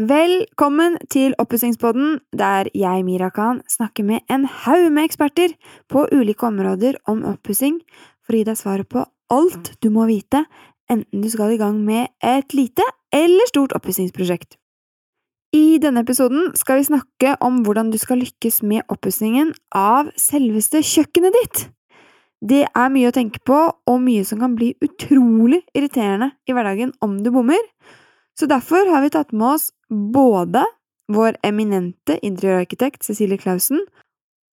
Velkommen til Oppussingspodden, der jeg, Mira Khan, snakker med en haug med eksperter på ulike områder om oppussing for å gi deg svaret på alt du må vite, enten du skal i gang med et lite eller stort oppussingsprosjekt. I denne episoden skal vi snakke om hvordan du skal lykkes med oppussingen av selveste kjøkkenet ditt. Det er mye å tenke på, og mye som kan bli utrolig irriterende i hverdagen om du bommer. Så derfor har vi tatt med oss både vår eminente interiørarkitekt Cecilie Clausen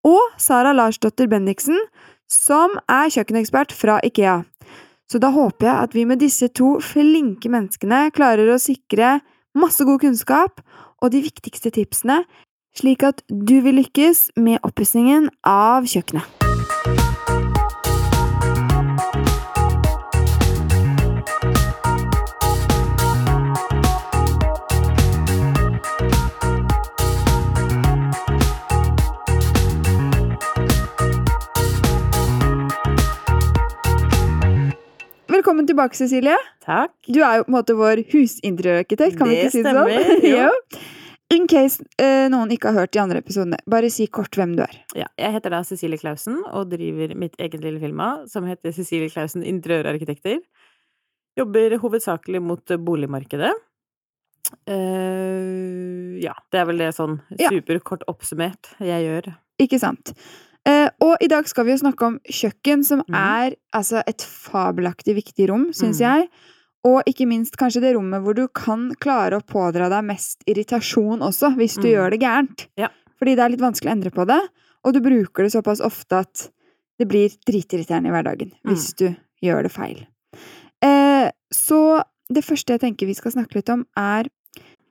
og Sara Larsdotter Bendiksen, som er kjøkkenekspert fra Ikea. Så da håper jeg at vi med disse to flinke menneskene klarer å sikre masse god kunnskap og de viktigste tipsene, slik at du vil lykkes med oppussingen av kjøkkenet. Velkommen tilbake, Cecilie. Takk. Du er jo på en måte vår husinteriørarkitekt, kan vi ikke si det sånn? sånn? stemmer, Jo. In case eh, noen ikke har hørt de andre episodene, bare si kort hvem du er. Ja, jeg heter da Cecilie Clausen og driver mitt eget lille firma som heter Cecilie Clausen Interiørarkitekter. Jobber hovedsakelig mot boligmarkedet. Uh, ja, det er vel det sånn superkort oppsummert jeg gjør. Ikke sant? Eh, og i dag skal vi jo snakke om kjøkken, som mm. er altså et fabelaktig viktig rom, syns mm. jeg. Og ikke minst kanskje det rommet hvor du kan klare å pådra deg mest irritasjon også, hvis du mm. gjør det gærent. Ja. Fordi det er litt vanskelig å endre på det, og du bruker det såpass ofte at det blir dritirriterende i hverdagen Mm. hvis du gjør det feil. Eh, så det første jeg tenker vi skal snakke litt om, er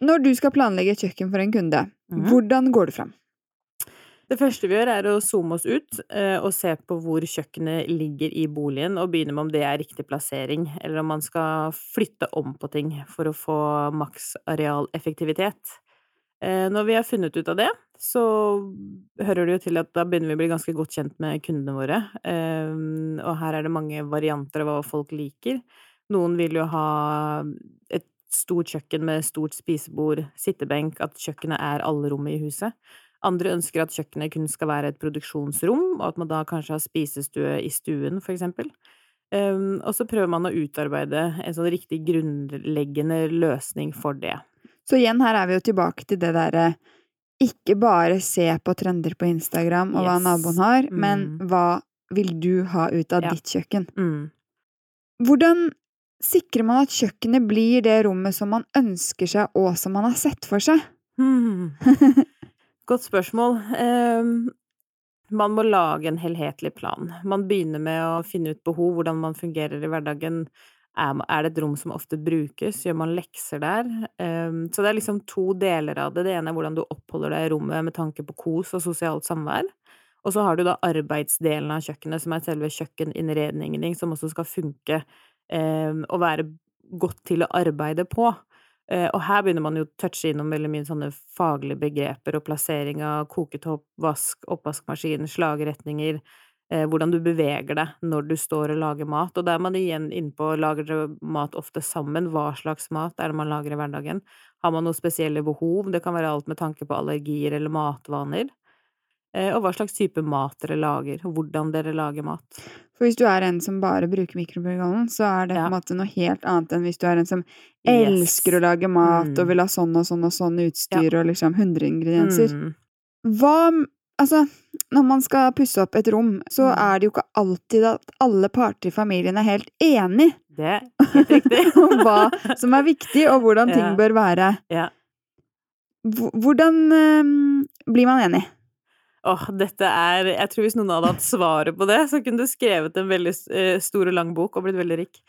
når du skal planlegge et kjøkken for en kunde, Mhm. hvordan går du fram? Det første vi gjør, er å zoome oss ut eh, og se på hvor kjøkkenet ligger i boligen, og begynne med om det er riktig plassering, eller om man skal flytte om på ting for å få maks arealeffektivitet. Eh, Når vi har funnet ut av det, så hører det jo til at da begynner vi å bli ganske godt kjent med kundene våre. Eh, Og her er det mange varianter av hva folk liker. Noen vil jo ha et stort kjøkken med stort spisebord, sittebenk, at kjøkkenet er alle rommet i huset. Andre ønsker at kjøkkenet kun skal være et produksjonsrom, og at man da kanskje har spisestue i stuen, for eksempel. Um, og så prøver man å utarbeide en sånn riktig grunnleggende løsning for det. Så igjen, her er vi jo tilbake til det derre ikke bare se på trender på Instagram og hva Yes. naboen har, men Mm. hva vil du ha ut av Ja. ditt kjøkken? Mm. Hvordan sikrer man at kjøkkenet blir det rommet som man ønsker seg, og som man har sett for seg? Hmm. Godt spørsmål. Um, man må lage en helhetlig plan. Man begynner med å finne ut behov, hvordan man fungerer i hverdagen. Er, det et rom som ofte brukes? Gjør man lekser der? Um, så det er liksom to deler av det. Det ene er hvordan du oppholder deg i rommet med tanke på kos og sosialt samvær. Og så har du da arbeidsdelen av kjøkkenet, som er selve kjøkkeninnredningen din, som også skal funke um, og være godt til å arbeide på. Eh, og her begynner man jo å touche innom veldig mye sånne faglige begreper og plassering av koketopp, vask, oppvaskmaskin, slagretninger, eh, hvordan du beveger deg når du står og lager mat. Og da er man igjen inne på lager dere mat ofte sammen, hva slags mat er det man lager i hverdagen? Har man noen spesielle behov? Det kan være alt med tanke på allergier eller matvaner. Eh, og hva slags type mat dere lager, og hvordan dere lager mat. For hvis du er en som bare bruker mikrobølgeovnen, så er det på Ja. en måte noe helt annet enn hvis du er en som Yes. elsker å lage mat Mm. og vil ha sånn og sånn og sånn utstyr og liksom 100 ingredienser. Mm. Hva Altså, når man skal pusse opp et rom, så Mm. er det jo ikke alltid at alle parter i familien er helt enig Det er helt riktig. om hva som er viktig, og hvordan ting Ja. bør være. Ja. Hvordan eh, blir man enig? Åh, dette er Jeg tror hvis noen hadde hatt svaret på det, så kunne du skrevet en veldig eh, stor og lang bok og blitt veldig rik.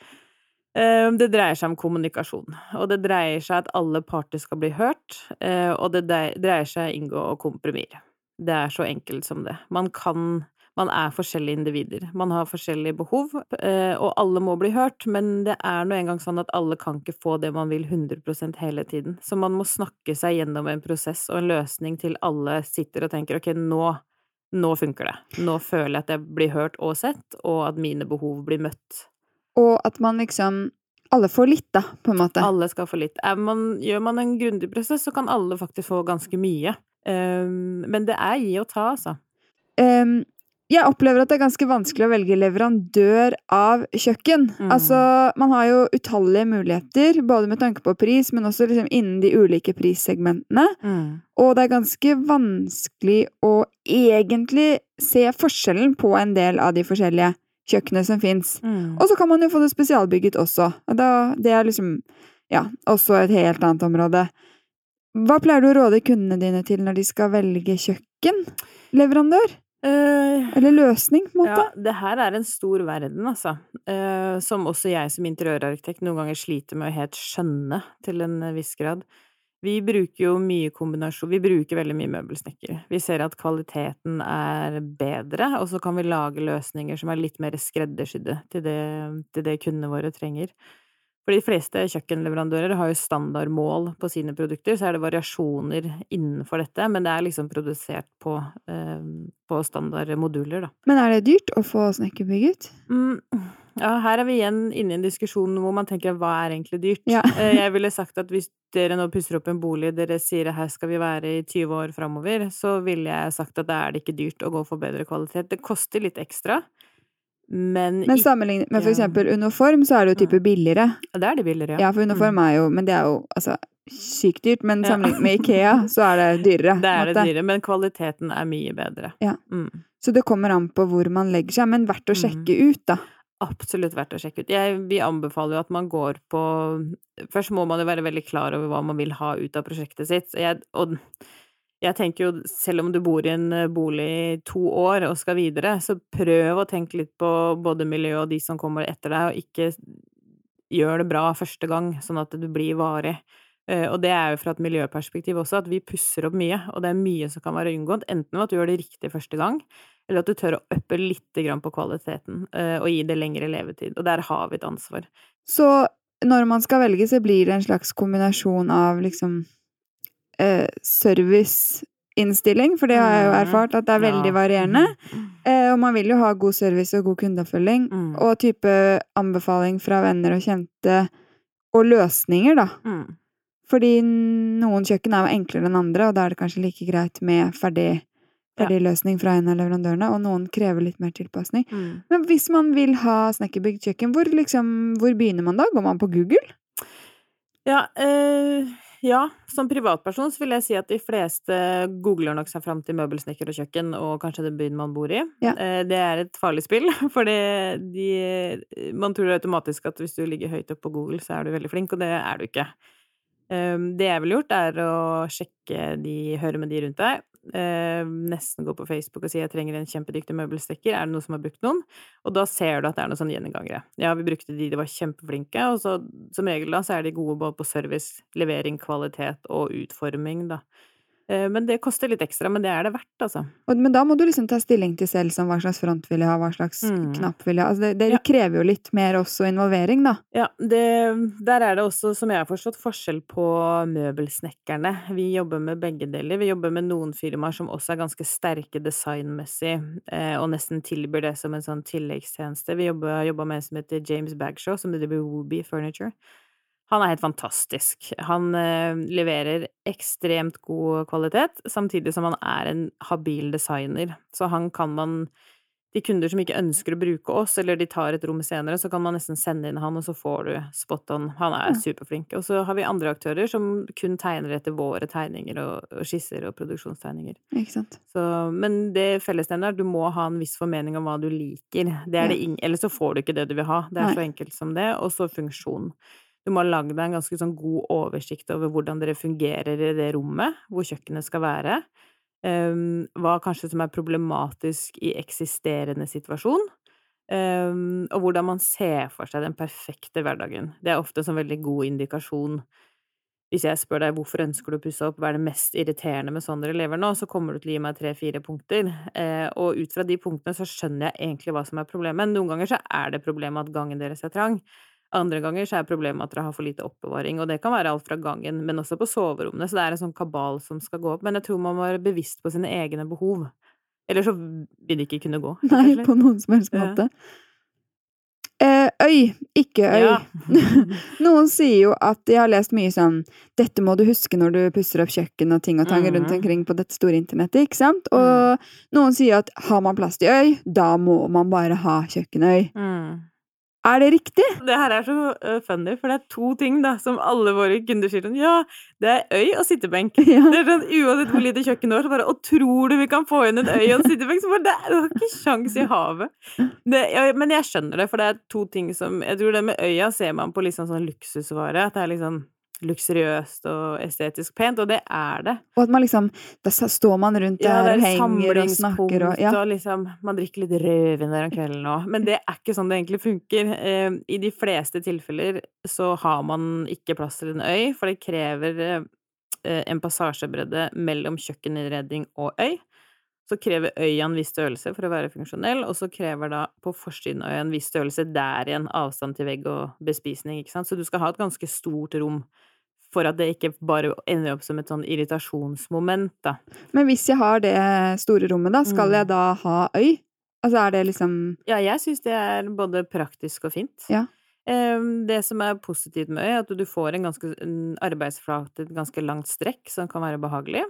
Eh, Det dreier seg om kommunikasjon, og det dreier seg at alle parter skal bli hørt, eh, og det dreier seg å inngå kompromisser. Det er så enkelt som det. Man kan Man er forskjellige individer. Man har forskjellige behov, eh, og alle må bli hørt, men det er nå engang sånn at alle kan ikke få det man vil 100% hele tiden. Så man må snakke seg gjennom en prosess og en løsning til alle sitter og tenker ok, nå nå funker det. Nå føler jeg at jeg blir hørt og sett, og at mine behov blir møtt. Og at man liksom alle får litt, da, på en måte. Alle skal få litt. Man, gjør man en grundig prosess, så kan alle faktisk få ganske mye. Um, men det er gi og ta, altså. Um, jeg opplever at det er ganske vanskelig å velge leverandør av kjøkken. Mm. Altså, man har jo utallige muligheter, både med tanke på pris, men også liksom innen de ulike prissegmentene. Mm. Og det er ganske vanskelig å egentlig se forskjellen på en del av de forskjellige kjøkkenene som fins. Mm. Og så kan man jo få det spesialbygget også. Og Da, det er liksom ja, også et helt annet område. Hva pleier du å råde kundene dine til når de skal velge kjøkkenleverandør? Eh, Eller løsning, på en måte? Ja, det her er en stor verden, altså. Eh, som også jeg som interiørarkitekt noen ganger sliter med å helt skjønne til en viss grad. Vi bruker jo mye kombinasjon Vi bruker veldig mye møbelsnekker. Vi ser at kvaliteten er bedre, og så kan vi lage løsninger som er litt mer skreddersydde til det, til det kundene våre trenger. For de fleste kjøkkenleverandører har jo standardmål på sine produkter, så er det variasjoner innenfor dette, men det er liksom produsert på, eh, på standardmoduler, da. Men er det dyrt å få snekkerbygget? Mm, ja, her er vi igjen inne i en diskusjon hvor man tenker hva er egentlig dyrt? Ja. Eh, Jeg ville sagt at hvis dere nå pusser opp en bolig, dere sier her skal vi være i 20 år framover, så ville jeg sagt at da er det ikke dyrt å gå for bedre kvalitet. Det koster litt ekstra, men, Men sammenlignet med for Ja. eksempel uniform, så er det jo type billigere. Det er det billigere, Ja, ja for uniform Mm. er jo Men det er jo altså sykt dyrt. Men sammenlignet med Ikea, så er det dyrere. Det er det dyrere, men kvaliteten er mye bedre. Ja. Mm. Så det kommer an på hvor man legger seg. Men verdt å Mm. sjekke ut, da. Absolutt verdt å sjekke ut. Jeg, vi anbefaler jo at man går på Først må man jo være veldig klar over hva man vil ha ut av prosjektet sitt. Jeg, og jeg tenker jo, selv om du bor i en eh, bolig i to år og skal videre, så prøv å tenke litt på både miljøet og de som kommer etter deg, og ikke gjør det bra første gang, sånn at det blir varig. Eh, Og det er jo fra et miljøperspektiv også, at vi pusser opp mye, og det er mye som kan være unngått, enten ved at du gjør det riktig første gang, eller at du tør å uppe litt grann på kvaliteten, eh, og gi det lengre levetid. Og der har vi et ansvar. Så når man skal velge, så blir det en slags kombinasjon av liksom eh, serviceinnstilling, for det har jeg jo Mm. erfart at det er veldig varierende. Mm. Eh, og man vil jo ha god service og god kundeoppfølging. Mm. Og type anbefaling fra venner og kjente, og løsninger, da. Mm. Fordi noen kjøkken er jo enklere enn andre, og da er det kanskje like greit med ferdig, ferdig løsning fra en av leverandørene, og noen krever litt mer tilpasning. Mm. Men hvis man vil ha snekkerbygd kjøkken, hvor, liksom, hvor begynner man da? Går man på Google? Ja, eh, ja, som privatperson så vil jeg si at de fleste googler nok seg fram til møbelsnekker og kjøkken, og kanskje den byen man bor i. Ja. Eh, det er et farlig spill, for de, man tror automatisk at hvis du ligger høyt oppe på Google, så er du veldig flink, og det er du ikke. Eh, det jeg ville gjort, er å sjekke de, høre med de rundt deg. Eh, nesten gå på Facebook og si 'jeg trenger en kjempedyktig møbelstekker', er det noen som har brukt noen? Og da ser du at det er noen sånne gjengangere. Ja, vi brukte de, de var kjempeflinke, og så som regel da så er de gode både på service, levering, kvalitet og utforming, da. Eh, men det koster litt ekstra, men det er det verdt, altså. Men da må du liksom ta stilling til selv som hva slags front vil jeg ha, hva slags Mm. knapp vil jeg ha. Altså det, det Ja. krever jo litt mer også involvering, da. Ja, det, der er det også, som jeg har forstått, forskjell på møbelsnekkerne. Vi jobber med begge deler. Vi jobber med noen firmaer som også er ganske sterke designmessig, eh, og nesten tilbyr det som en sånn tilleggstjeneste. Vi jobber, jobber med en som heter James Bagshaw, som driver Wooby Furniture. Han er helt fantastisk. Han eh, leverer ekstremt god kvalitet, samtidig som han er en habil designer. Så han kan man De kunder som ikke ønsker å bruke oss, eller de tar et rom senere, så kan man nesten sende inn han, og så får du spot on. Han er Ja. superflink. Og så har vi andre aktører som kun tegner etter våre tegninger og, og skisser og produksjonstegninger. Ikke sant? Så, men det fellesnevnet er du må ha en viss formening om hva du liker. Det er det ingen Eller så får du ikke det du vil ha. Det er Nei. så enkelt som det. Og så funksjon. Du må ha lagd deg en ganske sånn god oversikt over hvordan dere fungerer i det rommet, hvor kjøkkenet skal være. Um, hva kanskje som er problematisk i eksisterende situasjon. Um, og hvordan man ser for seg den perfekte hverdagen. Det er ofte en sånn veldig god indikasjon hvis jeg spør deg hvorfor ønsker du å pusse opp, hva er det mest irriterende med sånn dere lever nå, så kommer du til å gi meg tre-fire punkter. Eh, og ut fra de punktene så skjønner jeg egentlig hva som er problemet. Noen ganger så er det problemet at gangen deres er trang. Andre ganger så er problemet at dere har for lite oppbevaring, og det kan være alt fra gangen, men også på soverommene, så det er en sånn kabal som skal gå opp. Men jeg tror man må være bevisst på sine egne behov. Eller så vil det ikke kunne gå. Nei, på noen som helst Ja. måte. Eh, øy, ikke øy. Ja. Noen sier jo at Jeg har lest mye sånn Dette må du huske når du pusser opp kjøkken og ting og tang rundt Mhm. omkring på dette store internettet, ikke sant? Og noen sier at har man plass til øy, da må man bare ha kjøkkenøy. Mm. Er det riktig? Det her er så funny, for det er to ting da, som alle våre kunder sier sånn Ja, det er øy og sittebenk. Ja. Det er sånn, Uansett hvor lite kjøkken du har, så bare Og tror du vi kan få inn en øy og en sittebenk? Så bare, det, er- du har ikke sjans i havet. Det, ja, men jeg skjønner det, for det er to ting som Jeg tror det med øya ser man på liksom sånn luksusvare. At det er liksom luksuriøst og estetisk pent, og det er det. Og at man liksom Da står man rundt Ja, der det og er henger og snakker og ja. og liksom Man drikker litt rødvin der om kvelden òg. Men det er ikke sånn det egentlig funker. Eh, I de fleste tilfeller så har man ikke plass til en øy, for det krever eh, en passasjebredde mellom kjøkkeninnredning og øy. Så krever øya en viss størrelse for å være funksjonell, og så krever da på forsiden av øya en viss størrelse der igjen avstand til vegg og bespisning, ikke sant. Så du skal ha et ganske stort rom for at det ikke bare ender opp som et sånn irritasjonsmoment, da. Men hvis jeg har det store rommet, da, skal Mm. jeg da ha øy? Altså er det liksom Ja, jeg syns det er både praktisk og fint. Ja. Det som er positivt med øy, er at du får en ganske en arbeidsflate, et ganske langt strekk, som kan være behagelig.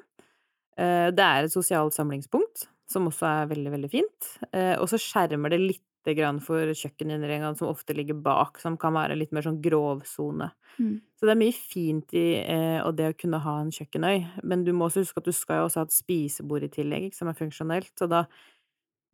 Eh, Det er et sosialt samlingspunkt, som også er veldig, veldig fint. Eh, Og så skjermer det lite grann for kjøkkeninnredningene som ofte ligger bak, som kan være litt mer sånn grovsone. Mm. Så det er mye fint i eh, og det å kunne ha en kjøkkenøy, men du må også huske at du skal jo også ha et spisebord i tillegg, som er funksjonelt, så da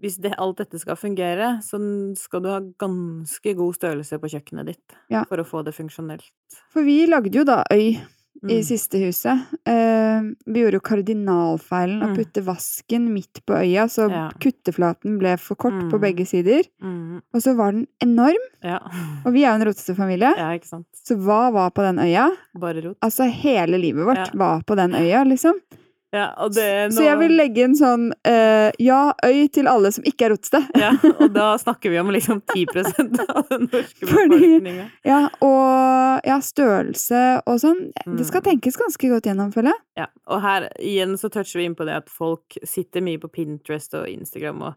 hvis det, alt dette skal fungere, så skal du ha ganske god størrelse på kjøkkenet ditt Ja. for å få det funksjonelt. For vi lagde jo da øy i Mm. siste huset. Uh, vi gjorde jo kardinalfeilen å Mm. putte vasken midt på øya, så Ja. kutteflaten ble for kort på Mm. begge sider. Mm, Og så var den enorm, ja. og vi er jo en rotete familie. ja. Så hva var på den øya? Bare rot. Altså hele livet vårt var på den øya, liksom. Ja, det Så jeg vil legge en sånn uh, ja, øy til alle som ikke er rotete. Ja, og da snakker vi om liksom 10 av den norske befolkningen. befolkninga. Ja, og ja, størrelse og sånn. Det skal Mm. tenkes ganske godt gjennom, føler jeg. Ja, og her igjen så toucher vi inn på det at folk sitter mye på Pinterest og Instagram og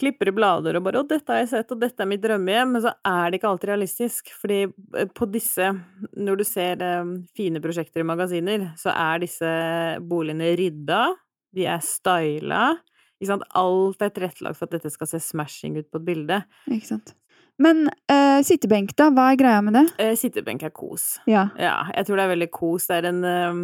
klipper i blader og bare 'Å, dette har jeg sett, og dette er mitt drømmehjem', men så er det ikke alltid realistisk. Fordi eh, på disse, når du ser eh, fine prosjekter i magasiner, så er disse boligene rydda, de er styla. Ikke sant? Alt er tilrettelagt for at dette skal se smashing ut på et bilde. Ikke sant. Men uh, sittebenk, da? Hva er greia med det? Uh, sittebenk er kos. Ja. Ja, jeg tror det er veldig kos. Det er en eh,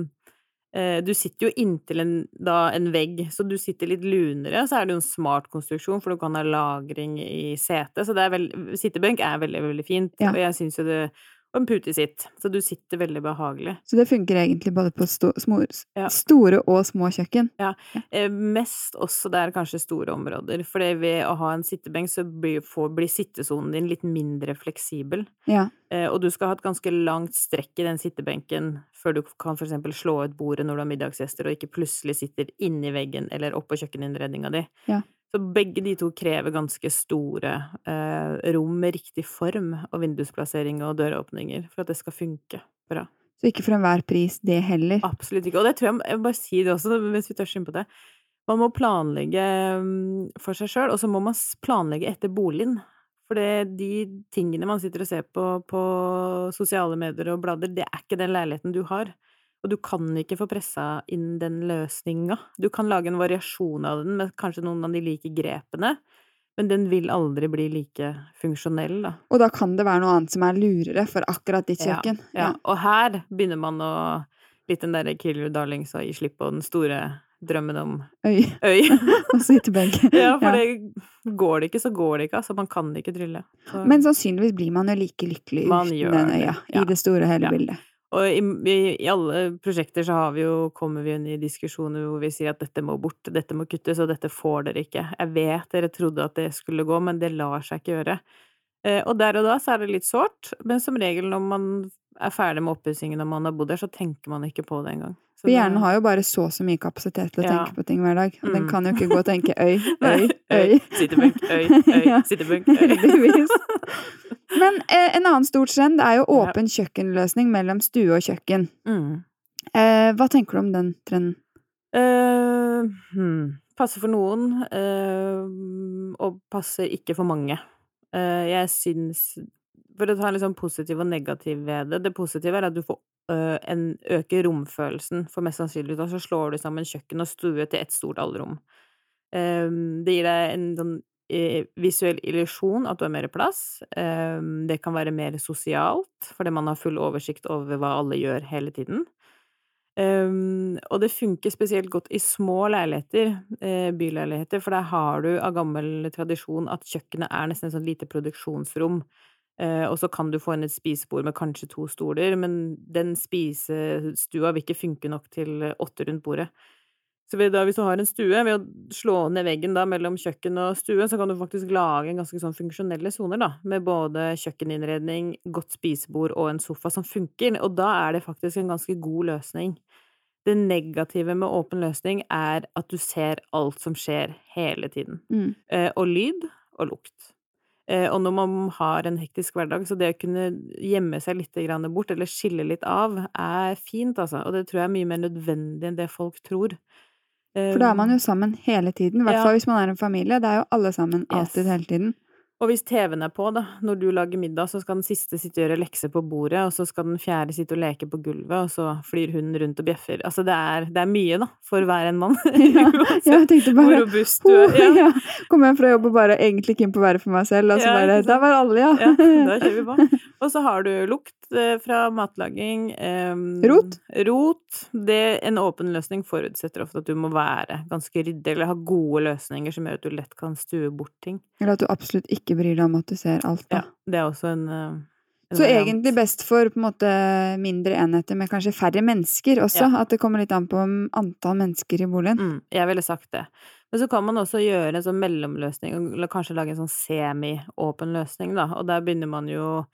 Du sitter jo inntil en, da, en vegg, så du sitter litt lunere. Så er det jo en smart konstruksjon, for du kan ha lagring i setet. Så det er vel, sittebenk er veldig, veldig fint. Ja. Og jeg syns jo det Og en putesitt. Så du sitter veldig behagelig. Så det funker egentlig både på sto små, Ja. store og små kjøkken. Eh, mest også der kanskje store områder. For ved å ha en sittebenk, så blir, får, blir sittesonen din litt mindre fleksibel. Ja. Eh, og du skal ha et ganske langt strekk i den sittebenken før du kan for eksempel slå ut bordet når du har middagsgjester, og ikke plutselig sitter inni veggen eller oppå kjøkkeninnredninga di. Ja. Så begge de to krever ganske store eh, rom med riktig form og vindusplassering og døråpninger for at det skal funke bra. Så ikke for enhver pris, det heller. Absolutt ikke. Og det tror jeg Jeg vil bare si det også, mens vi tørster inn på det. Man må planlegge mm, for seg sjøl, og så må man planlegge etter boligen. For det, de tingene man sitter og ser på på sosiale medier og blader, det er ikke den leiligheten du har. Og du kan ikke få pressa inn den løsninga. Du kan lage en variasjon av den med kanskje noen av de like grepene, men den vil aldri bli like funksjonell, da. Og da kan det være noe annet som er lurere for akkurat ditt Ja, kjøkken. Ja, og her begynner man å Litt den derre kill your darlings og gi slipp på den store drømmen om Øy øy. og begge. ja, for Ja. det går det ikke, så går det ikke. Altså, man kan ikke trylle. Så. Men sannsynligvis blir man jo like lykkelig Man uten den øya, ja. i det store og hele Ja. bildet. Og i, i, i alle prosjekter så har vi jo, kommer vi inn i diskusjoner hvor vi sier at dette må bort, dette må kuttes, og dette får dere ikke. Jeg vet dere trodde at det skulle gå, men det lar seg ikke gjøre. Eh, og der og da så er det litt sårt, men som regel når man er ferdig med oppussingen og man har bodd der, så tenker man ikke på det engang. Så For hjernen har jo bare så så mye kapasitet til å Ja. tenke på ting hver dag. Og den Mm. kan jo ikke gå og tenke øy, øy, øy. Sittebenk, øy, øy, Ja. sittebenk, øy. Men eh, en annen stor trend er jo åpen kjøkkenløsning mellom stue og kjøkken. Mm. Eh, hva tenker du om den trenden? Eh, hmm. Passer for noen, eh, og passer ikke for mange. Eh, jeg syns For å ta en litt sånn positiv og negativ ved det. Det positive er at du får øh, en øker romfølelsen, for mest sannsynlig da så slår du sammen kjøkken og stue til ett stort allrom. Det gir deg en sånn eh, visuell illusjon at du har mer plass. Ehm, det kan være mer sosialt, fordi man har full oversikt over hva alle gjør hele tiden. Um, og det funker spesielt godt i små leiligheter, eh, byleiligheter, for der har du av gammel tradisjon at kjøkkenet er nesten et sånn lite produksjonsrom. Eh, og så kan du få inn et spisebord med kanskje to stoler, men den spisestua vil ikke funke nok til åtte rundt bordet. Så da, hvis du har en stue, ved å slå ned veggen da mellom kjøkken og stue, så kan du faktisk lage en ganske sånn funksjonelle soner, da, med både kjøkkeninnredning, godt spisebord og en sofa som funker, og da er det faktisk en ganske god løsning. Det negative med åpen løsning er at du ser alt som skjer hele tiden. Mm. Eh, og lyd og lukt. Eh, og når man har en hektisk hverdag, så det å kunne gjemme seg litt bort, eller skille litt av, er fint, altså. Og det tror jeg er mye mer nødvendig enn det folk tror. For da er man Um, jo sammen hele tiden, i hvert Ja. hvis man er en familie. Det er jo alle sammen alltid Yes. hele tiden. Og hvis TV-en er på, da, når du lager middag, så skal den siste sitte og gjøre lekser på bordet, og så skal den fjerde sitte og leke på gulvet, og så flyr hunden rundt og bjeffer. Altså, det er, det er mye, da, for hver en mann. Ja, jeg tenkte hvor bare robust du er. Ja. ja. Kom hjem fra jobb og bare egentlig keen på å være for meg selv, og så Ja, bare? Der var alle, ja. Ja, da kjører vi på. Og så har du lukt eh, fra matlaging. Um, Rot? Rot. Det, en åpen løsning forutsetter ofte at du må være ganske ryddig, eller ha gode løsninger som gjør at du lett kan stue bort ting. Eller at du absolutt ikke bryr deg om at du ser alt, da. Ja, det er også en, eh, en Så variant. egentlig best for på en måte mindre enheter med kanskje færre mennesker også. Ja. At det kommer litt an på antall mennesker i boligen. Mm, jeg ville sagt det. Men så kan man også gjøre en sånn mellomløsning, eller kanskje lage en sånn semi-åpen løsning, da. Og der begynner man jo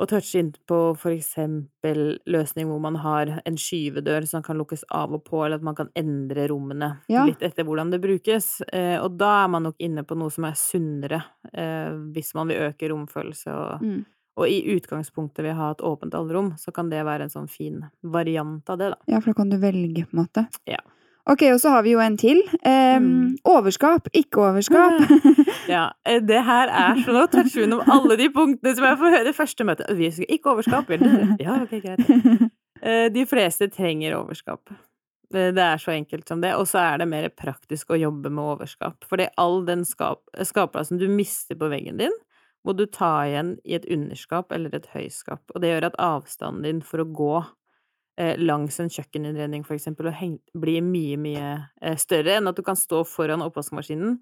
å touche inn på for eksempel løsning hvor man har en skyvedør som kan lukkes av og på, eller at man kan endre rommene Ja. litt etter hvordan det brukes. Eh, og da er man nok inne på noe som er sunnere, eh, hvis man vil øke romfølelse og Mm. Og i utgangspunktet vil ha et åpent allrom, så kan det være en sånn fin variant av det, da. Ja, for da kan du velge, på en måte. Ja. Ok, og så har vi jo en til. Um, Mm. Overskap, ikke overskap. Ja, eh, det her er så Nå toucher vi innom alle de punktene som jeg får høre i første møte. Vi skal ikke overskap, vil du? Ja, ok, greit. Eh, De fleste trenger overskap. Eh, Det er så enkelt som det. Og så er det mer praktisk å jobbe med overskap. Fordi all den skap, skapplassen du mister på veggen din, må du ta igjen i et underskap eller et høyskap. Og det gjør at avstanden din for å gå langs en kjøkkeninnredning, for eksempel, og blir mye, mye eh, større enn at du kan stå foran oppvaskmaskinen,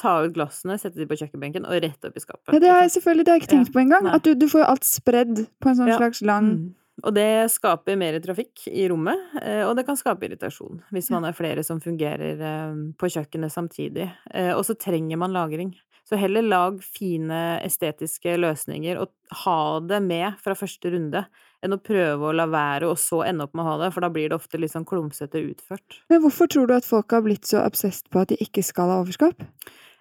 ta ut glassene, sette de på kjøkkenbenken og rette opp i skapet. Ja, det har jeg selvfølgelig det har jeg ikke tenkt på engang. At du, du får alt spredd på en sånn Ja. slags lang Mm. Og det skaper mer trafikk i rommet, eh, og det kan skape irritasjon hvis man er flere som fungerer eh, på kjøkkenet samtidig. Eh, Og så trenger man lagring. Så heller lag fine estetiske løsninger og ha det med fra første runde, enn å prøve å la være og så ende opp med å ha det, for da blir det ofte litt sånn klumsete utført. Men hvorfor tror du at folk har blitt så obsessed på at de ikke skal ha overskap?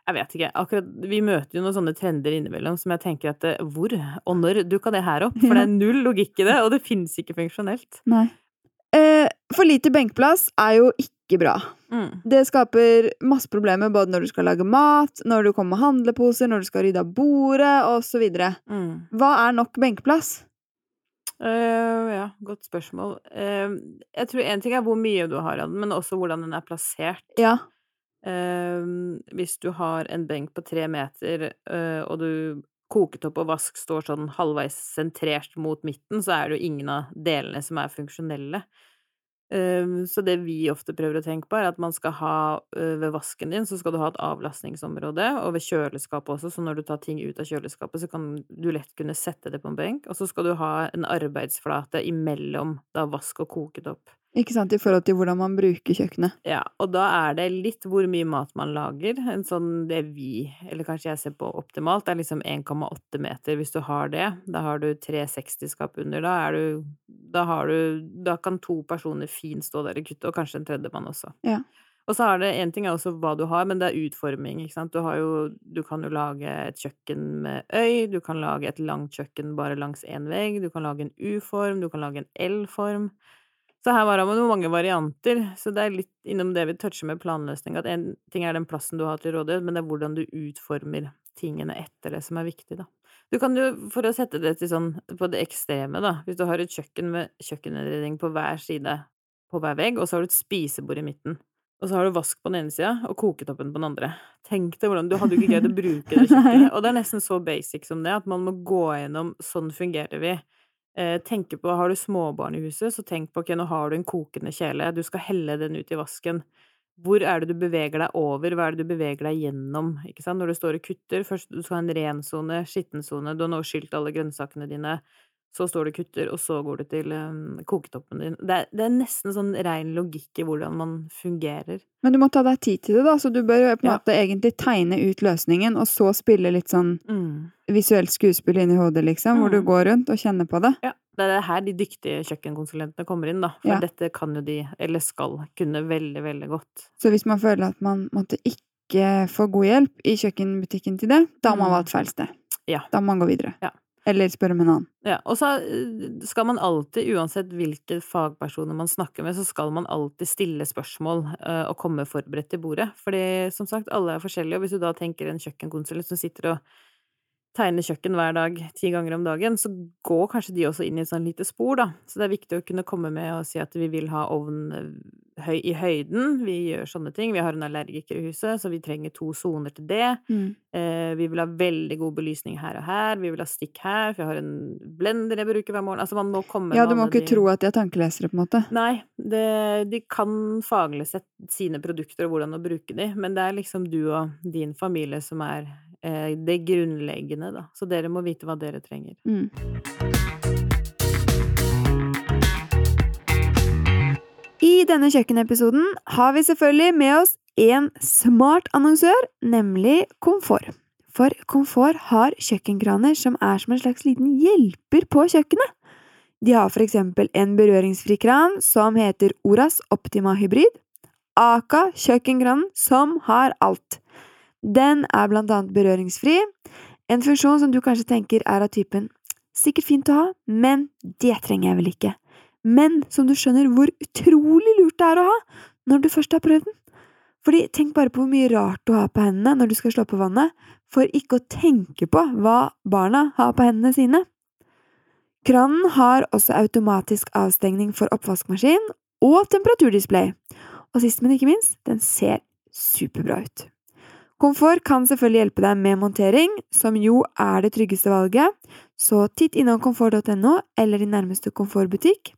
Jeg vet ikke. Akkurat, vi møter jo noen sånne trender innimellom som jeg tenker at eh, hvor og når dukka det her opp? For det er null logikk i det, og det finnes ikke funksjonelt. Nei. Eh, for lite benkplass er jo ikke bra. Mm. Det skaper masse problemer både når du skal lage mat, når du kommer med handleposer, når du skal rydde av bordet, osv. Mm. Hva er nok benkplass? Eh, ja, godt spørsmål. Eh, jeg tror én ting er hvor mye du har av den, men også hvordan den er plassert. Ja. Eh, hvis du har en benk på tre meter, eh, og du koketopp og vask står sånn halvveis sentrert mot midten, så er det jo ingen av delene som er funksjonelle. Eh, så det vi ofte prøver å tenke på, er at man skal ha eh, ved vasken din, så skal du ha et avlastningsområde, og ved kjøleskapet også, så når du tar ting ut av kjøleskapet, så kan du lett kunne sette det på en benk, og så skal du ha en arbeidsflate imellom da vask og koketopp. Ikke sant, i forhold til hvordan man bruker kjøkkenet. Ja, og da er det litt hvor mye mat man lager. En sånn det vi, eller kanskje jeg ser på optimalt, det er liksom 1,8 meter hvis du har det. Da har du 360-skap under. Da er du Da har du Da kan to personer fint stå der og kutte, og kanskje en tredjemann også. Ja. Og så er det én ting er også hva du har, men det er utforming, ikke sant. Du har jo Du kan jo lage et kjøkken med øy, du kan lage et langt kjøkken bare langs én vegg, du kan lage en U-form, du kan lage en L-form. Så her var det mange varianter, så det er litt innom det vi toucher med planløsning, at en ting er den plassen du har til rådighet, men det er hvordan du utformer tingene etter det som er viktig, da. Du kan jo, for å sette det til sånn på det ekstreme, da, hvis du har et kjøkken med kjøkkeninnredning på hver side på hver vegg, og så har du et spisebord i midten, og så har du vask på den ene sida og koketoppen på den andre. Tenk deg hvordan Du hadde jo ikke greid å bruke det kjøkkenet. Og det er nesten så basic som det, at man må gå gjennom Sånn fungerer vi. Eh, tenke på Har du småbarn i huset, så tenk på ok, nå har du en kokende kjele, du skal helle den ut i vasken. Hvor er det du beveger deg over, hva er det du beveger deg gjennom, ikke sant, når du står og kutter? Først du skal ha en ren sone, skitten sone, du har nå skylt alle grønnsakene dine, så står du kutter, og så går du til um, koketoppen din. Det er, det er, nesten sånn rein logikk i hvordan man fungerer. Men du må ta deg tid til det, da, så du bør på en ja. måte egentlig tegne ut løsningen, og så spille litt sånn mm. visuelt skuespill inni hodet, liksom, mm. hvor du mm. går rundt og kjenner på det. Ja. Det er her de dyktige kjøkkenkonsulentene kommer inn, da. For ja. dette kan jo de, eller skal, kunne veldig, veldig godt. Så hvis man føler at man måtte ikke få god hjelp i kjøkkenbutikken til det, da har man mm. valgt feil sted. Ja. Da må man gå videre. Ja. Eller spørre om en annen. Ja, og så eh, skal man alltid, uansett hvilke fagpersoner man snakker med, så skal man alltid stille spørsmål uh, og komme forberedt til bordet. Fordi som sagt, alle er forskjellige, og hvis du da tenker en kjøkkenkonsulent som sitter og tegner kjøkken hver dag ti ganger om dagen, så går kanskje de også inn i et sånn lite spor, da. Så det er viktig å kunne komme med og si at vi vil ha ovn eh, høy, i høyden, vi gjør sånne ting. Vi har en allergiker i huset, så vi trenger to soner til det. Mm. Eh, vi vil ha veldig god belysning her og her, vi vil ha stikk her, for jeg har en blender jeg bruker hver morgen. Altså man må komme Ja, du må ikke de... tro at de er tankelesere, på en måte. Nei, det, de kan faglig sett sine produkter og hvordan å bruke de, men det er liksom du og din familie som er det grunnleggende, da. Så dere må vite hva dere trenger. Mm. I denne kjøkkenepisoden har vi selvfølgelig med oss en smart annonsør, nemlig Komfort. For Komfort har kjøkkenkraner som er som en slags liten hjelper på kjøkkenet. De har for eksempel en berøringsfri kran som heter Oras Optima Hybrid. Aka kjøkkenkranen som har alt. Den er blant annet berøringsfri, en funksjon som du kanskje tenker er av typen sikkert fint å ha, men det trenger jeg vel ikke, men som du skjønner hvor utrolig lurt det er å ha når du først har prøvd den. Fordi tenk bare på hvor mye rart du har på hendene når du skal slå på vannet, for ikke å tenke på hva barna har på hendene sine. Kranen har også automatisk avstengning for oppvaskmaskin og temperaturdisplay, og sist, men ikke minst, den ser superbra ut. Komfort kan selvfølgelig hjelpe deg med montering, som jo er det tryggeste valget, så titt innom komfort.no eller din nærmeste komfortbutikk.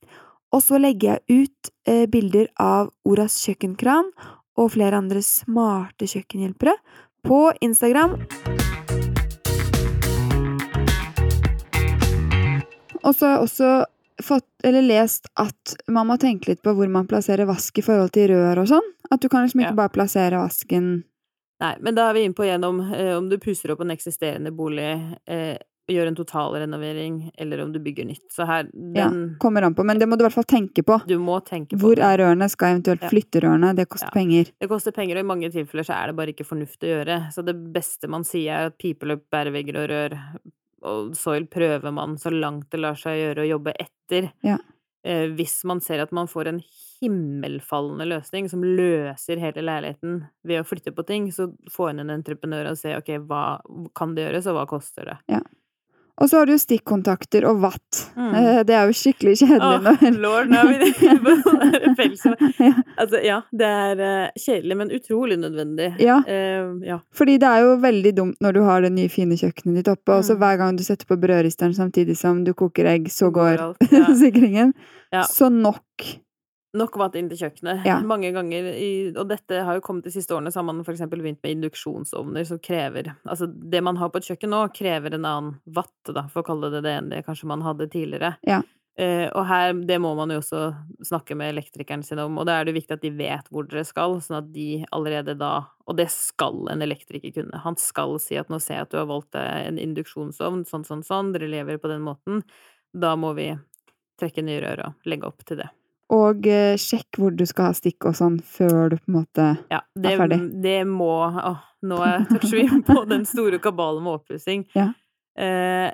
Og så legger jeg ut eh, bilder av Oras kjøkkenkran og flere andre smarte kjøkkenhjelpere på Instagram. Og så har jeg også fått, eller lest at man må tenke litt på hvor man plasserer vask i forhold til rør og sånn. At du kan liksom ikke ja. bare plassere vasken Nei, men da er vi inne på igjennom eh, om du pusser opp en eksisterende bolig, eh, gjør en totalrenovering, eller om du bygger nytt. Så her den, Ja, kommer an på, men det må du i hvert fall tenke på. Du må tenke på Hvor det. er rørene? Skal jeg eventuelt flytte rørene? Det koster ja. penger. Det koster penger, og i mange tilfeller så er det bare ikke fornuftig å gjøre. Så det beste man sier, er at pipeløp, bærevegger og rør og soil prøver man så langt det lar seg gjøre å jobbe etter. Ja. Eh, hvis man ser at man får en himmelfallende løsning som løser hele leiligheten ved å flytte på ting, så få inn en entreprenør og se ok, hva kan det gjøres, og hva koster det? Ja. Og så har du jo stikkontakter og watt. Mm. Eh, det er jo skikkelig kjedelig. Åh, lord, nå er vi på ja. Altså, ja, det er uh, kjedelig, men utrolig nødvendig. Ja. Uh, ja. Fordi det er jo veldig dumt når du har det nye, fine kjøkkenet ditt oppe, og så mm. hver gang du setter på brødristeren samtidig som du koker egg, så går, går ja. sikringen. Så nok Nok vatt inn til kjøkkenet. Ja. Mange ganger i, Og dette har jo kommet de siste årene, så har man for eksempel begynt med induksjonsovner som krever Altså, det man har på et kjøkken nå, krever en annen watt, da, for å kalle det det enn det kanskje man hadde tidligere. Ja. Eh, og her, det må man jo også snakke med elektrikeren sin om, og da er det viktig at de vet hvor dere skal, sånn at de allerede da Og det skal en elektriker kunne. Han skal si at nå ser jeg at du har valgt en induksjonsovn, sånn, sånn, sånn, dere lever på den måten. Da må vi trekke nye rør og legge opp til det. Og eh, sjekk hvor du skal ha stikk og sånn, før du på en måte ja, det, er ferdig. Det må Å, nå toucher vi på den store kabalen med oppussing. Ja. Eh,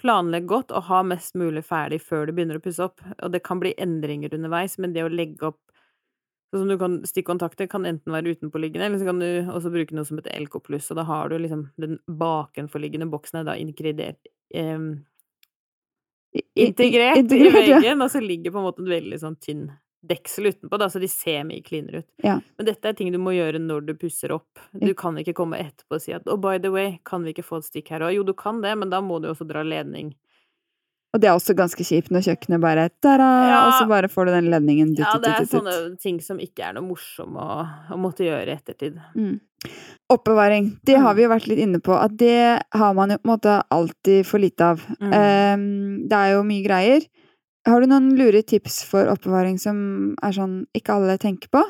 planlegg godt og ha mest mulig ferdig før du begynner å pusse opp. Og det kan bli endringer underveis, men det å legge opp Sånn som du kan Stikkontakter kan enten være utenpåliggende, eller så kan du også bruke noe som heter LK og da har du liksom den bakenforliggende boksen er da inkredert em, I- i- integrert i veggen, ja. og så ligger på en måte en veldig sånn tynn deksel utenpå, da, så de ser mye cleanere ut. Ja. Men dette er ting du må gjøre når du pusser opp. Du kan ikke komme etterpå og si at oh, by the way, kan vi ikke få et stikk her òg? Jo, du kan det, men da må du også dra ledning. Og det er også ganske kjipt når kjøkkenet bare tada, Ja. og så bare får du den ledningen dutt, Ja, det er dutt, dutt. sånne ting som ikke er noe morsomme å, å måtte gjøre i ettertid. Mm. Oppbevaring, det har Mm. vi jo vært litt inne på, at det har man jo på en måte alltid for lite av. Mm. Um, det er jo mye greier. Har du noen lure tips for oppbevaring som er sånn ikke alle tenker på?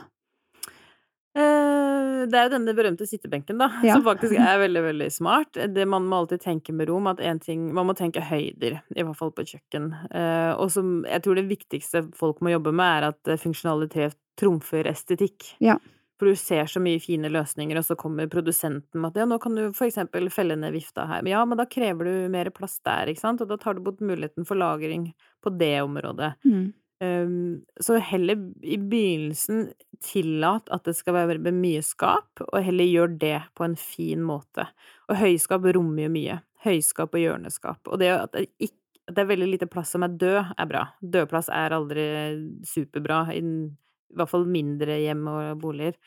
Eh, det er jo denne berømte sittebenken, da, Ja. som faktisk er veldig, veldig smart. Det Man må alltid tenke med rom, at en ting Man må tenke høyder, i hvert fall på et kjøkken. Eh, og som jeg tror det viktigste folk må jobbe med, er at eh, funksjonalitet trumfer estetikk. Ja. For du ser så mye fine løsninger, og så kommer produsenten med at ja, nå kan du for eksempel felle ned vifta her. Men ja, men da krever du mer plass der, ikke sant? Og da tar du bort muligheten for lagring på det området. Mm. Um, så heller i begynnelsen tillat at det skal være mye skap, og heller gjør det på en fin måte. Og høyskap rommer jo mye. Høyskap og hjørneskap. Og det at det, ikke, at det er veldig lite plass som er død, er bra. Dødplass er aldri superbra, i hvert fall mindre hjem og boliger.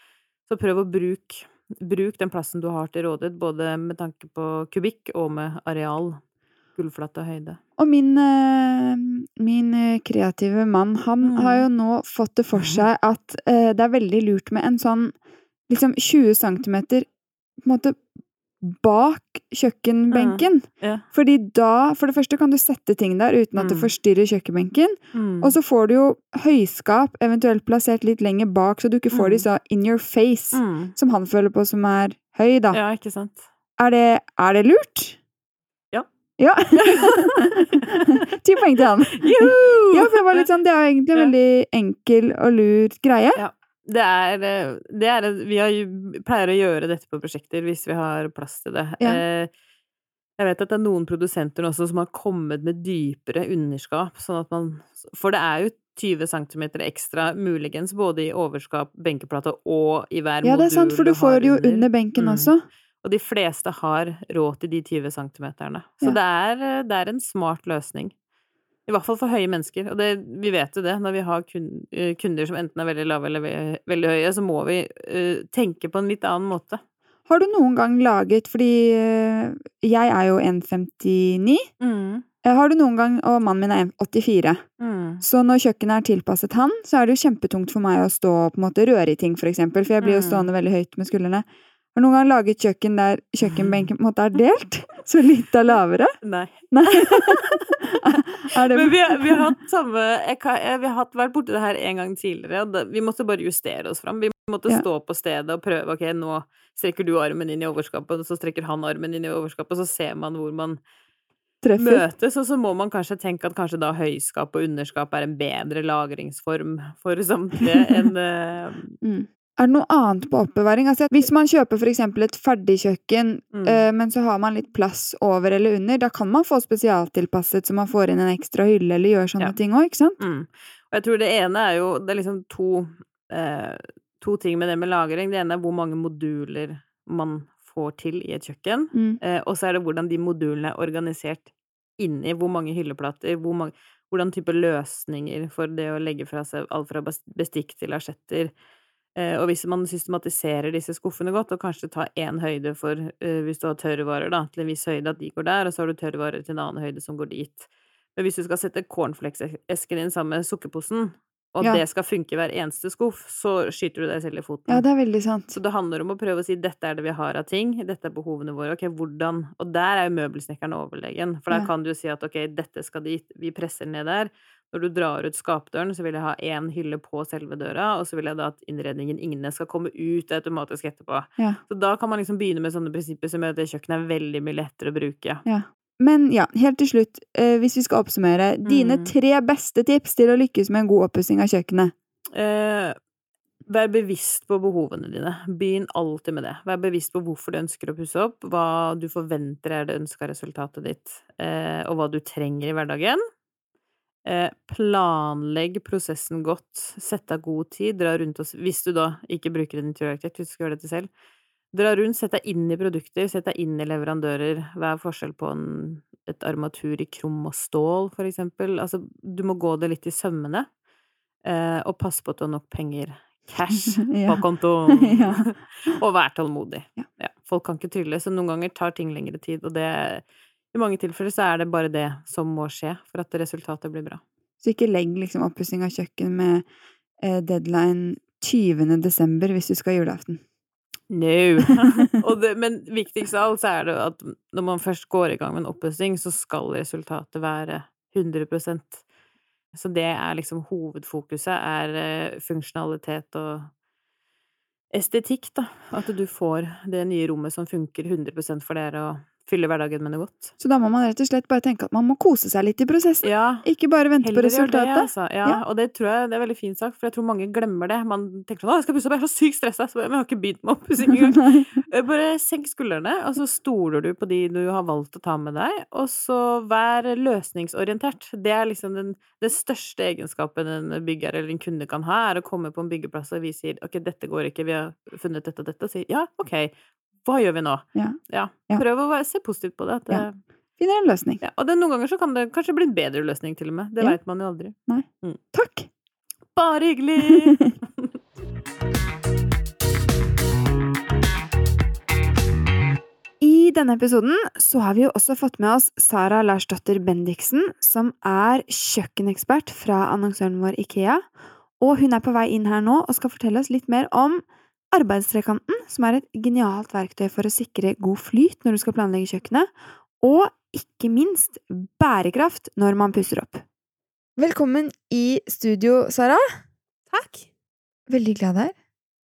Så prøv å bruke Bruk den plassen du har til rådighet, både med tanke på kubikk og med areal. Gulvflate og min, eh, min eh, kreative mann, han Mm. har jo nå fått det for seg at eh, det er veldig lurt med en sånn liksom 20 centimeter på en måte bak kjøkkenbenken. Ja. Fordi da, for det første kan du sette ting der uten at det Mm. forstyrrer kjøkkenbenken. Mm. Og så får du jo høyskap eventuelt plassert litt lenger bak, så du ikke får de Mm. så in your face, mm. som han føler på som er høy, da. Ja, ikke sant? Er, det, er det lurt? Ja. Ja. Ti poeng til han. Ja, for jeg var litt sånn, det er jo egentlig en veldig enkel og lur greie. Det er, det er Vi har, pleier å gjøre dette på prosjekter hvis vi har plass til det. Ja. Eh, Jeg vet at det er noen produsenter også som har kommet med dypere underskap, sånn at man For det er jo 20 cm ekstra, muligens både i overskap, benkeplate og i hver modul Ja, det er sant, for du får det jo under benken Mm. også. Og de fleste har råd til de 20 centimeterne. Så Ja. det, er, eh, det er en smart løsning. I hvert fall for høye mennesker. Og det, vi vet jo det, når vi har eh, kunder som enten er veldig lave eller veldig høye, så må vi uh, tenke på en litt annen måte. Har du noen gang laget, fordi øh, jeg er jo 1,59, Mm. Eh, har du noen gang, og mannen min er 1,84, Mm. så når kjøkkenet er tilpasset han, så er det jo kjempetungt for meg å stå og på en måte røre i ting, for eksempel, for jeg blir jo Mm. stående veldig høyt med skuldrene. Har noen gang laget kjøkken der kjøkkenbenken på en måte er delt? Så litt er lavere? Nei. Nei. er det Men vi, vi har hatt samme jeg, Vi har vært borti det her en gang tidligere, og vi måtte bare justere oss fram. Vi måtte Ja. stå på stedet og prøve. Ok, nå strekker du armen inn i overskapet, og så strekker han armen inn i overskapet, og så ser man hvor man treffer? møtes, og så må man kanskje tenke at kanskje da høyskap og underskap er en bedre lagringsform for samtlige enn eh, Mm. Er det noe annet på oppbevaring? Altså, hvis man kjøper eksempel et ferdigkjøkken, mm. øh, men så har man litt plass over eller under, da kan man få spesialtilpasset så man får inn en ekstra hylle eller gjør sånne Ja. ting òg, ikke sant? Mm. Og jeg tror det ene er jo Det er liksom to eh, To ting med det med lagring. Det ene er hvor mange moduler man får til i et kjøkken. Mm. Eh, og så er det hvordan de modulene er organisert inni. Hvor mange hylleplater, hvor mange, hvordan type løsninger for det å legge fra seg alt fra bestikk til asjetter. Eh, og hvis man systematiserer disse skuffene godt, og kanskje tar én høyde for eh, hvis du har tørrvarer, da, til en viss høyde, at de går der, og så har du tørrvarer til en annen høyde som går dit. Men hvis du skal sette cornflakesesken din sammen med sukkerposen, og Ja. det skal funke i hver eneste skuff, så skyter du deg selv i foten. Ja, det er veldig sant. Så det handler om å prøve å si dette er det vi har av ting, dette er behovene våre, ok, hvordan Og der er jo møbelsnekkeren overlegen, for der Ja. kan du jo si at ok, dette skal dit, vi presser ned der. Når du drar ut skapdøren, så vil jeg ha én hylle på selve døra, og så vil jeg da at innredningen inne skal komme ut automatisk etterpå. Ja. Så da kan man liksom begynne med sånne prinsipper som gjør at det kjøkkenet er veldig mye lettere å bruke. Ja. Men ja, helt til slutt, eh, hvis vi skal oppsummere, dine Mm. tre beste tips til å lykkes med en god oppussing av kjøkkenet? Eh, vær bevisst på behovene dine. Begynn alltid med det. Vær bevisst på hvorfor du ønsker å pusse opp, hva du forventer er det ønska resultatet ditt, eh, og hva du trenger i hverdagen. Eh, planlegg prosessen godt, sett av god tid, dra rundt og Hvis du da ikke bruker en interiørarkitekt, hvis du skal gjøre dette selv. Dra rundt, sett deg inn i produkter, sett deg inn i leverandører. Hva er forskjell på en, et armatur i krom og stål, for eksempel? Altså, du må gå det litt i sømmene. Eh, og passe på at du har nok penger, cash, på kontoen. Ja. og vær tålmodig. Ja. Ja, folk kan ikke trylle, så noen ganger tar ting lengre tid, og det I mange tilfeller så er det bare det som må skje for at resultatet blir bra. Så ikke legg liksom oppussing av kjøkken med eh, deadline 20. desember hvis du skal ha julaften. No! det, men viktigst av alt så er det at når man først går i gang med en oppussing, så skal resultatet være 100 Så det er liksom hovedfokuset, er eh, funksjonalitet og estetikk, da. At du får det nye rommet som funker 100 for dere, og fyller hverdagen med noe godt. Så da må man rett og slett bare tenke at man må kose seg litt i prosessen. Ja, Ikke bare vente på resultatet. det, altså. Ja, Ja. og det tror jeg det er veldig fin sak, for jeg tror mange glemmer det. Man tenker sånn 'Å, jeg skal pusse opp, jeg er så sykt stressa', så jeg har ikke begynt med oppussing engang. Eh, Bare senk skuldrene, og så stoler du på de du har valgt å ta med deg, og så vær løsningsorientert. Det er liksom den, den største egenskapen en bygger eller en kunde kan ha, er å komme på en byggeplass og vi sier 'ok, dette går ikke, vi har funnet dette og dette', og sier 'ja, ok, hva gjør vi nå'? Ja. Ja, prøv å se positivt på det. Det. Finner en løsning. og det, noen ganger så kan det kanskje bli en bedre løsning til og med. Det Ja. veit man jo aldri. Takk! Bare hyggelig! I denne episoden så har vi jo også fått med oss Sara Larsdotter Bendiksen, som er kjøkkenekspert fra annonsøren vår Ikea. Og hun er på vei inn her nå og skal fortelle oss litt mer om arbeidstrekanten, som er et genialt verktøy for å sikre god flyt når du skal planlegge kjøkkenet, og ikke minst bærekraft når man pusser opp. Velkommen i studio, Sara. Takk. Veldig glad her.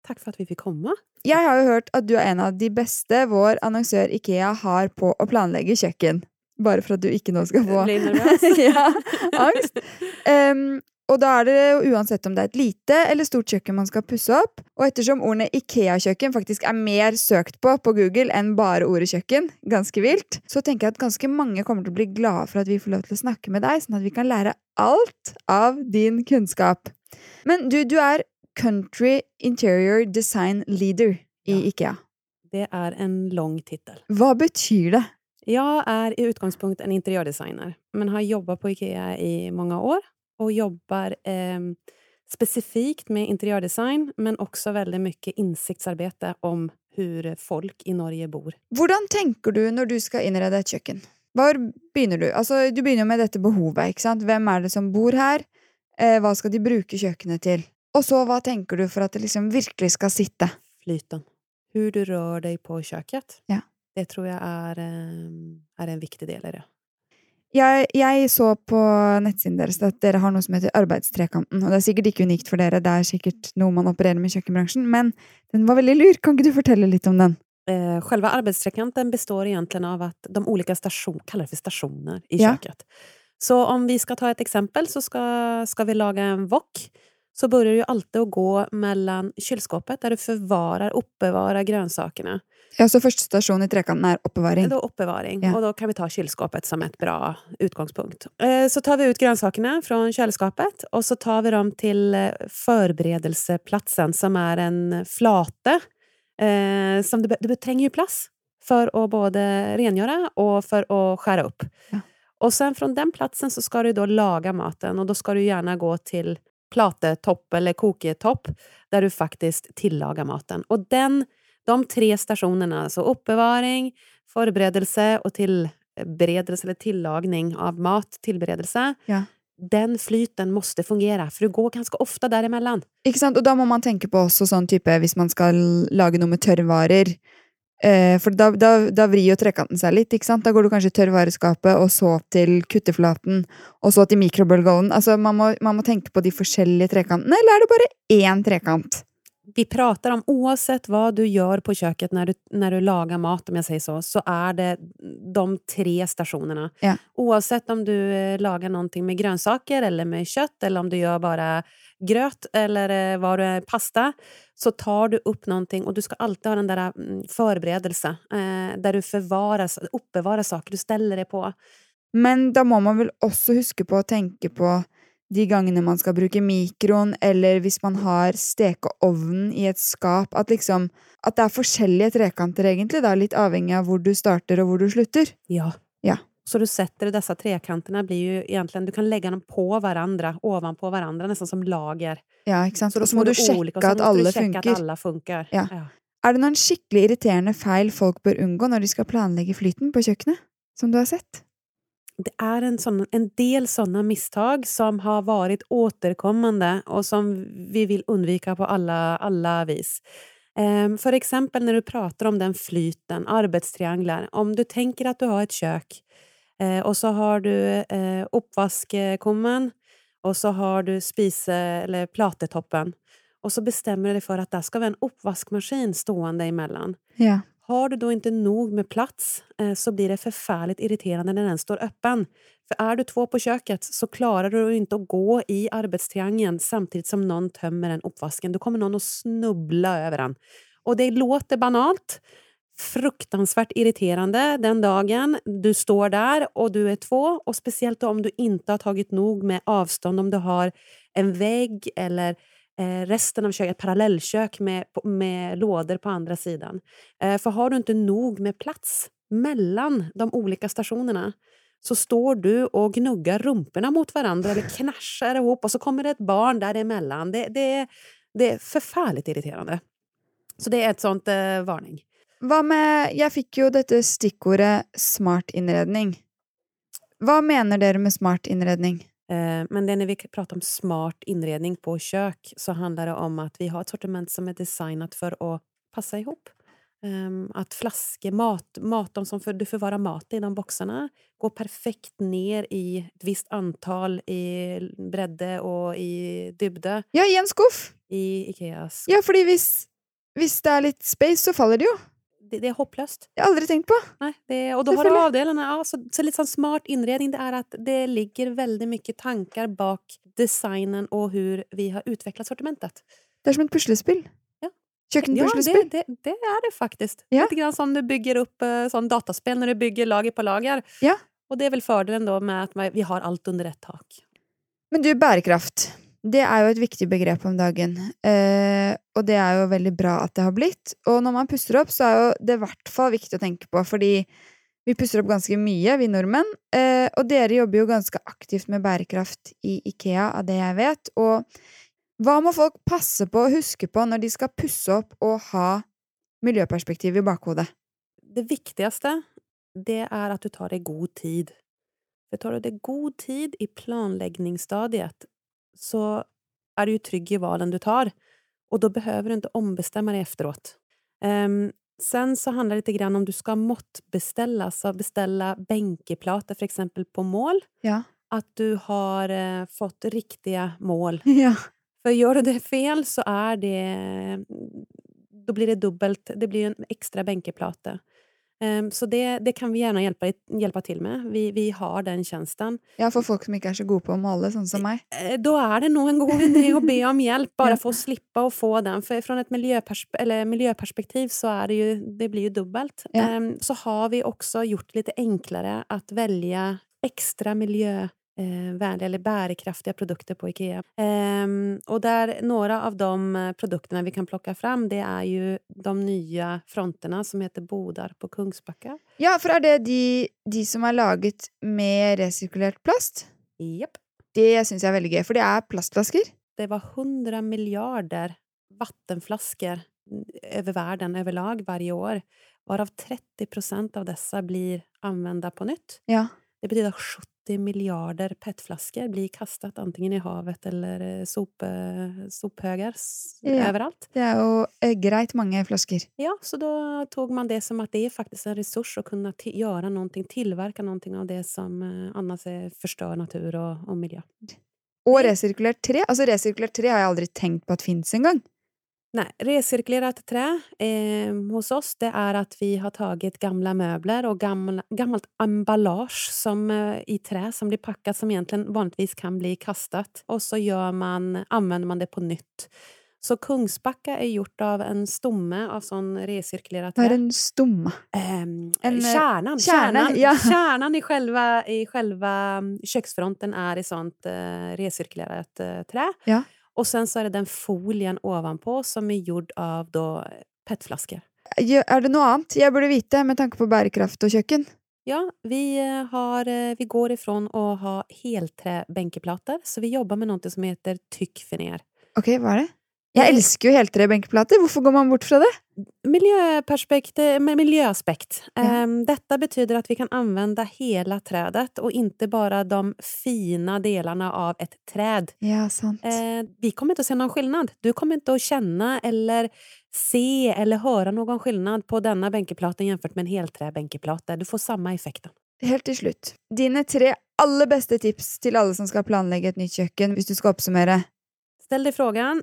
Takk for at vi fikk komme. Jeg har jo hørt at du er en av de beste vår annonsør Ikea har på å planlegge kjøkken. Bare for at du ikke nå skal få ja, angst. Em, og da er det jo uansett om det er et lite eller stort kjøkken man skal pusse opp. Og ettersom ordene Ikea-kjøkken faktisk er mer søkt på på Google enn bare ordet kjøkken, ganske vilt, så tenker jeg at ganske mange kommer til å bli glade for at vi får lov til å snakke med deg, sånn at vi kan lære alt av din kunnskap. Men du, du er Country Interior Design Leader i Ja. Ikea. Det er en lang titel. Hva betyr det? Jeg er i utgangspunkt en interiørdesigner, men har jobba på IKEA i mange år och jobbar eh, specifikt med interiørdesign, men også veldig mye innsiktsarbeid om hur folk i Norge bor. Hvordan tenker du når du skal innrede et kjøkken? Hvor begynner du? Altså, du begynner med dette behovet. ikke sant? Hvem er det som bor her? Eh, hva skal de bruke kjøkkenet til? Og så hva tenker du for at det liksom virkelig skal sitte? Flyten. Hvor du rører deg på kjøkkenet. Ja. Det tror jeg er, er en viktig del i det. Jeg, jeg så på nettsiden deres at dere har noe som heter Arbeidstrekanten. Og det er sikkert ikke unikt for dere, det er sikkert noe man opererer med i kjøkkenbransjen, men den var veldig lur. Kan ikke du fortelle litt om den? Eh, selve arbeidstrekanten består egentlig av at de ulike stasjonene kaller det stasjoner i Ja. Så om vi skal ta et eksempel, så skal, skal vi lage en wok så begynner du ju alltid å gå mellom kylskåpet der du förvarar, oppbevarer grönsakerna. Ja, Så første stasjon i trekanten er oppbevaring. Det er oppbevaring, Ja. og da kan vi ta kylskåpet som et bra utgångspunkt. Eh, så tar vi ut grønnsakene fra kjøleskapet, og så tar vi dem til forberedelsesplassen, som er en flate. Eh, som du, du trenger jo plass for å både rengjøre og for å skjære opp. Ja. Og sen fra den platsen så skal du da laga maten og da skal du gjerne gå til platetopp eller koketopp der du faktisk tillagar maten. Og den, de tre stasjonene, altså oppbevaring, forberedelse og tilberedelse, eller tillagning av mat, tilberedelse, Ja. den flyten måtte fungere, for du går ganske ofte derimellom. Ikke sant? Og da må man tenke på også sånn type hvis man skal lage noe med tørrvarer. Eh, for da, da, da vrir jo trekanten seg litt. ikke sant? Da går du kanskje tørrvareskapet, og så til kutteflaten, og så til mikrobølgeovnen. Altså, man må, man må tenke på de forskjellige trekantene, eller er det bare én trekant? Vi pratar om oavsett vad du gör på köket när du, när du lagar mat, om jag säger så, så är det de tre stationerna. Ja. Oavsett om du lager lagar någonting med grönsaker eller med kött eller om du gör bara gröt eller eh, vad det pasta så tar du upp någonting och du ska alltid ha den där forberedelse, förberedelse eh, där du förvarar, uppbevarar saker du ställer det på. Men da må man vel også huske på å tenke på de gangene man skal bruke mikroen, eller hvis man har stekeovnen i et skap, at liksom At det er forskjellige trekanter, egentlig, da, litt avhengig av hvor du starter og hvor du slutter. Ja. Ja. Så du setter disse trekantene blir jo egentlig, du kan legge dem på hverandre, ovanpå hverandre, nesten som lager. Ja, ikke sant? Og så må du sjekke så at alle funker. Ja. Ja. Er det noen skikkelig irriterende feil folk bør unngå når de skal planlegge flyten på kjøkkenet? Som du har sett? Det är en, sån, en del sånne misstag som har vært återkommande og som vi vil undvika på alle, alle vis. For eksempel når du prater om den flyten, arbeidstriangler. Om du tenker at du har et kjøkken, og och så har du eh, oppvaskkummen og så har du spise eller platetoppen og så bestemmer du deg for at der skal være en oppvaskmaskin stående emellan. Ja. Har du da ikke nog med plats eh, så blir det forferdelig irriterende når den står åpen. For er du två på kjøkkenet, så klarer du ikke å gå i arbeidstriangelen samtidig som noen tømmer den oppvasken. Da kommer noen å snubbla over den. Og det låter banalt, Fruktansvært irriterende den dagen du står der og du er två og spesielt om du ikke har tatt nok med avstånd, om du har en vegg eller resten av köket, ett parallellkök med, med lådor på andra sidan. Eh, för har du inte nog med plats mellan de olika stationerna så står du och gnuggar rumporna mot varandra eller knashar ihop och så kommer det ett barn däremellan. Det, det, det är förfärligt irriterende. Så det er et sånt eh, varning. Hva med Jeg fikk jo dette stikkordet smart innredning. Hva mener dere med smart innredning? Eh, men det när vi pratar om smart inredning på kök så handlar det om att vi har ett sortiment som är designat för att passa ihop. Ehm, att flaskor, mat, mat de som för, du förvarar mat i, de boxarna, går perfekt ner i ett visst antal i bredde og i dybde Ja, i en skuff! i Ikeas. Ja, fordi hvis, hvis det er litt space, så faller det jo. Det, det er håpløst. Det har jeg aldri tenkt på. Nei, det, og da har du avdelene. Ja, så, så litt sånn smart innredning det er at det ligger veldig mye tanker bak designen og hvordan vi har utviklet sortimentet. Det er som et puslespill. Ja. Ja, Kjøkkenpuslespill. det, det, det er det faktisk. Ja. Litt grann som du bygger opp sånn dataspill når du bygger lager på lager. Ja. Og det er vel fordelen da med at vi har alt under ett tak. Men du, bærekraft. Det er jo et viktig begrep om dagen. Eh, og det er jo veldig bra at det har blitt. Og når man puster opp, så er jo det i hvert fall viktig å tenke på, fordi vi puster opp ganske mye, vi nordmenn. Eh, og dere jobber jo ganske aktivt med bærekraft i Ikea, av det jeg vet. Og hva må folk passe på å huske på når de skal pusse opp og ha miljøperspektiv i bakhodet? Det viktigste, det er at du tar deg god tid. För tar du deg god tid i planläggningsstadiet så är du ju trygg i valen du tar. Och då behöver du inte ombestämma dig efteråt. Um, sen så handlar det lite grann om du ska måttbeställa, så beställa bänkeplater för exempel på mål. Ja. Att du har eh, fått riktiga mål. Ja. För gör du det fel så är det... Då blir det dubbelt. Det blir en extra bänkeplate. Ehm, så det, det kan vi gjerne hjelpe, hjelpe til med. Vi, vi har den tjenesten. ja, for folk som ikke er så gode på å male, sånn som meg. Da er det noen god idé å be om hjelp, bare for å slippe å få den. For fra et miljøperspektiv eller miljöperspektiv så er det jo det blir jo dubbelt. Ja. Ehm, så har vi også gjort det enklere å velge ekstra extra miljövänliga eller bärkraftiga produkter på Ikea. Och där några av de produktene produkterna vi kan plocka fram det är ju de nya fronterna som heter Bodar på Kungsbacka. Ja, for er det de, de som er laget med resirkulert plast? Jepp. Det syns jeg er veldig gøy, for det er plastflasker. det var 100 miljarder over verden over lag hvert år. Varav 30 procent av disse blir anvendt på nytt. Ja. Det betyr at 70 milliarder PET-flasker blir kastet antingen i havet eller sope, eh, sophögar s- Ja. overalt. Det er jo eh, greit mange flasker. Ja, så da tog man det som at det er faktisk en ressurs å kunne gjøre noe, tilverke noe av det som eh, annars är natur og, og miljø. Og resirkulert tre. Altså, resirkulert tre har jeg aldri tenkt på at fins engang. Nej, recirkulerat trä eh, hos oss det är att vi har tagit gamla möbler och gamla, gammalt emballage som, eh, i trä som blir packat som egentligen vanligtvis kan bli kastat och så gör man, använder man det på nytt. Så Kungsbacka er gjort av en stomme av sånn resirkulerat Hva er trä. en stomme? Eh, En, kärnan, kärna, kärnan, ja. kärnan i själva, i själva mm, köksfronten är i sånt eh, recirkulerat eh, trä. Ja. Och sen så är det den folien ovanpå som är gjord av då PET-flaskor. Er det noe annet jeg burde vite med tanke på bærekraft og kjøkken? Ja, vi, eh, har, eh, vi går ifrån att ha helträbänkeplater, så vi jobbar med något som heter tyckfiner. Ok, hva er det? Jeg elsker jo heltrebenkeplater. Hvorfor går man bort fra det? Miljøaspekt. med. Ja. Detta betyder at vi kan anvende hele trädet og ikke bare de fine delene av et träd. Ja, sant. Eh, vi kommer ikke att se noen skillnad. Du kommer ikke å kjenne eller se eller høre noen skillnad på denne benkeplaten jämfört med en helträbänkeplata. Du får samme effekten. Helt til slutt. Dine tre aller beste tips til alle som skal planlegge et nytt kjøkken, hvis du skal oppsummere. Ställ dig frågan,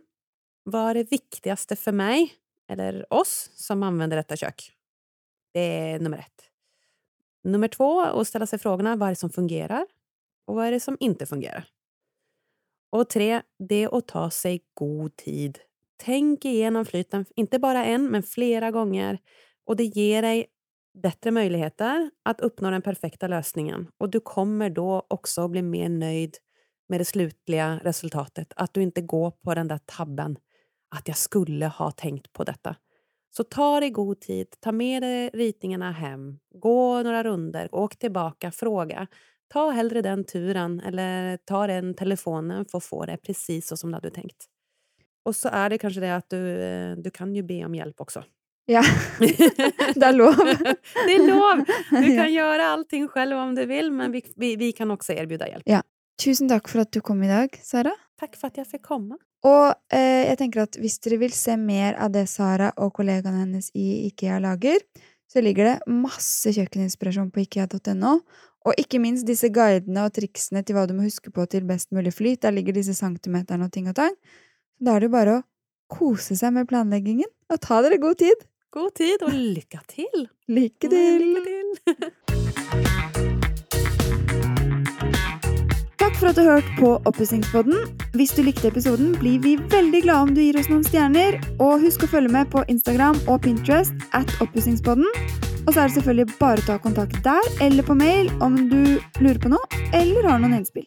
vad er det viktigste for meg, eller oss, som använder detta kök? Det er nummer ett. Nummer två, att ställa sig frågorna, vad är det som fungerer, og hva er det som ikke fungerer? Og tre, det å ta seg god tid. Tenk igjennom flyten, ikke bare en, men flere ganger, og det gir deg bättre möjligheter att uppnå den perfekta lösningen. Och du kommer da også bli mer nöjd med det slutliga resultatet. at du ikke går på den där tabben att jag skulle ha tänkt på detta. Så ta dig god tid, ta med dig ritningarna hem, gå några runder, åk tillbaka, fråga. Ta hellre den turen eller ta den telefonen för att få det precis så som du hade tänkt. Och så är det kanske det att du, eh, du kan ju be om hjälp också. Ja, det er lov. det är lov! Du Ja. kan göra allting själv om du vill, men vi, vi, vi kan också erbjuda hjälp. Tusen takk for at du kom i dag, Sara. Takk for at jeg fikk komma. Og eh, jeg tenker at hvis dere vil se mer av det Sara og kollegaene hennes i IKEA lager, så ligger det masse kjøkkeninspirasjon på ikea.no. Og ikke minst disse guidene og triksene til hva du må huske på til best mulig flyt. Der ligger disse centimeterne og ting og tang. Da er det jo bare å kose seg med planleggingen, og ta dere god tid. God tid og lykke til! Lykke til! Lykke till! for at du hørte på Oppussingspodden. Hvis du likte episoden, blir vi veldig glade om du gir oss noen stjerner. Og husk å følge med på Instagram og Pinterest at Oppussingspodden. Og så er det selvfølgelig bare å ta kontakt der eller på mail om du lurer på noe eller har noen innspill.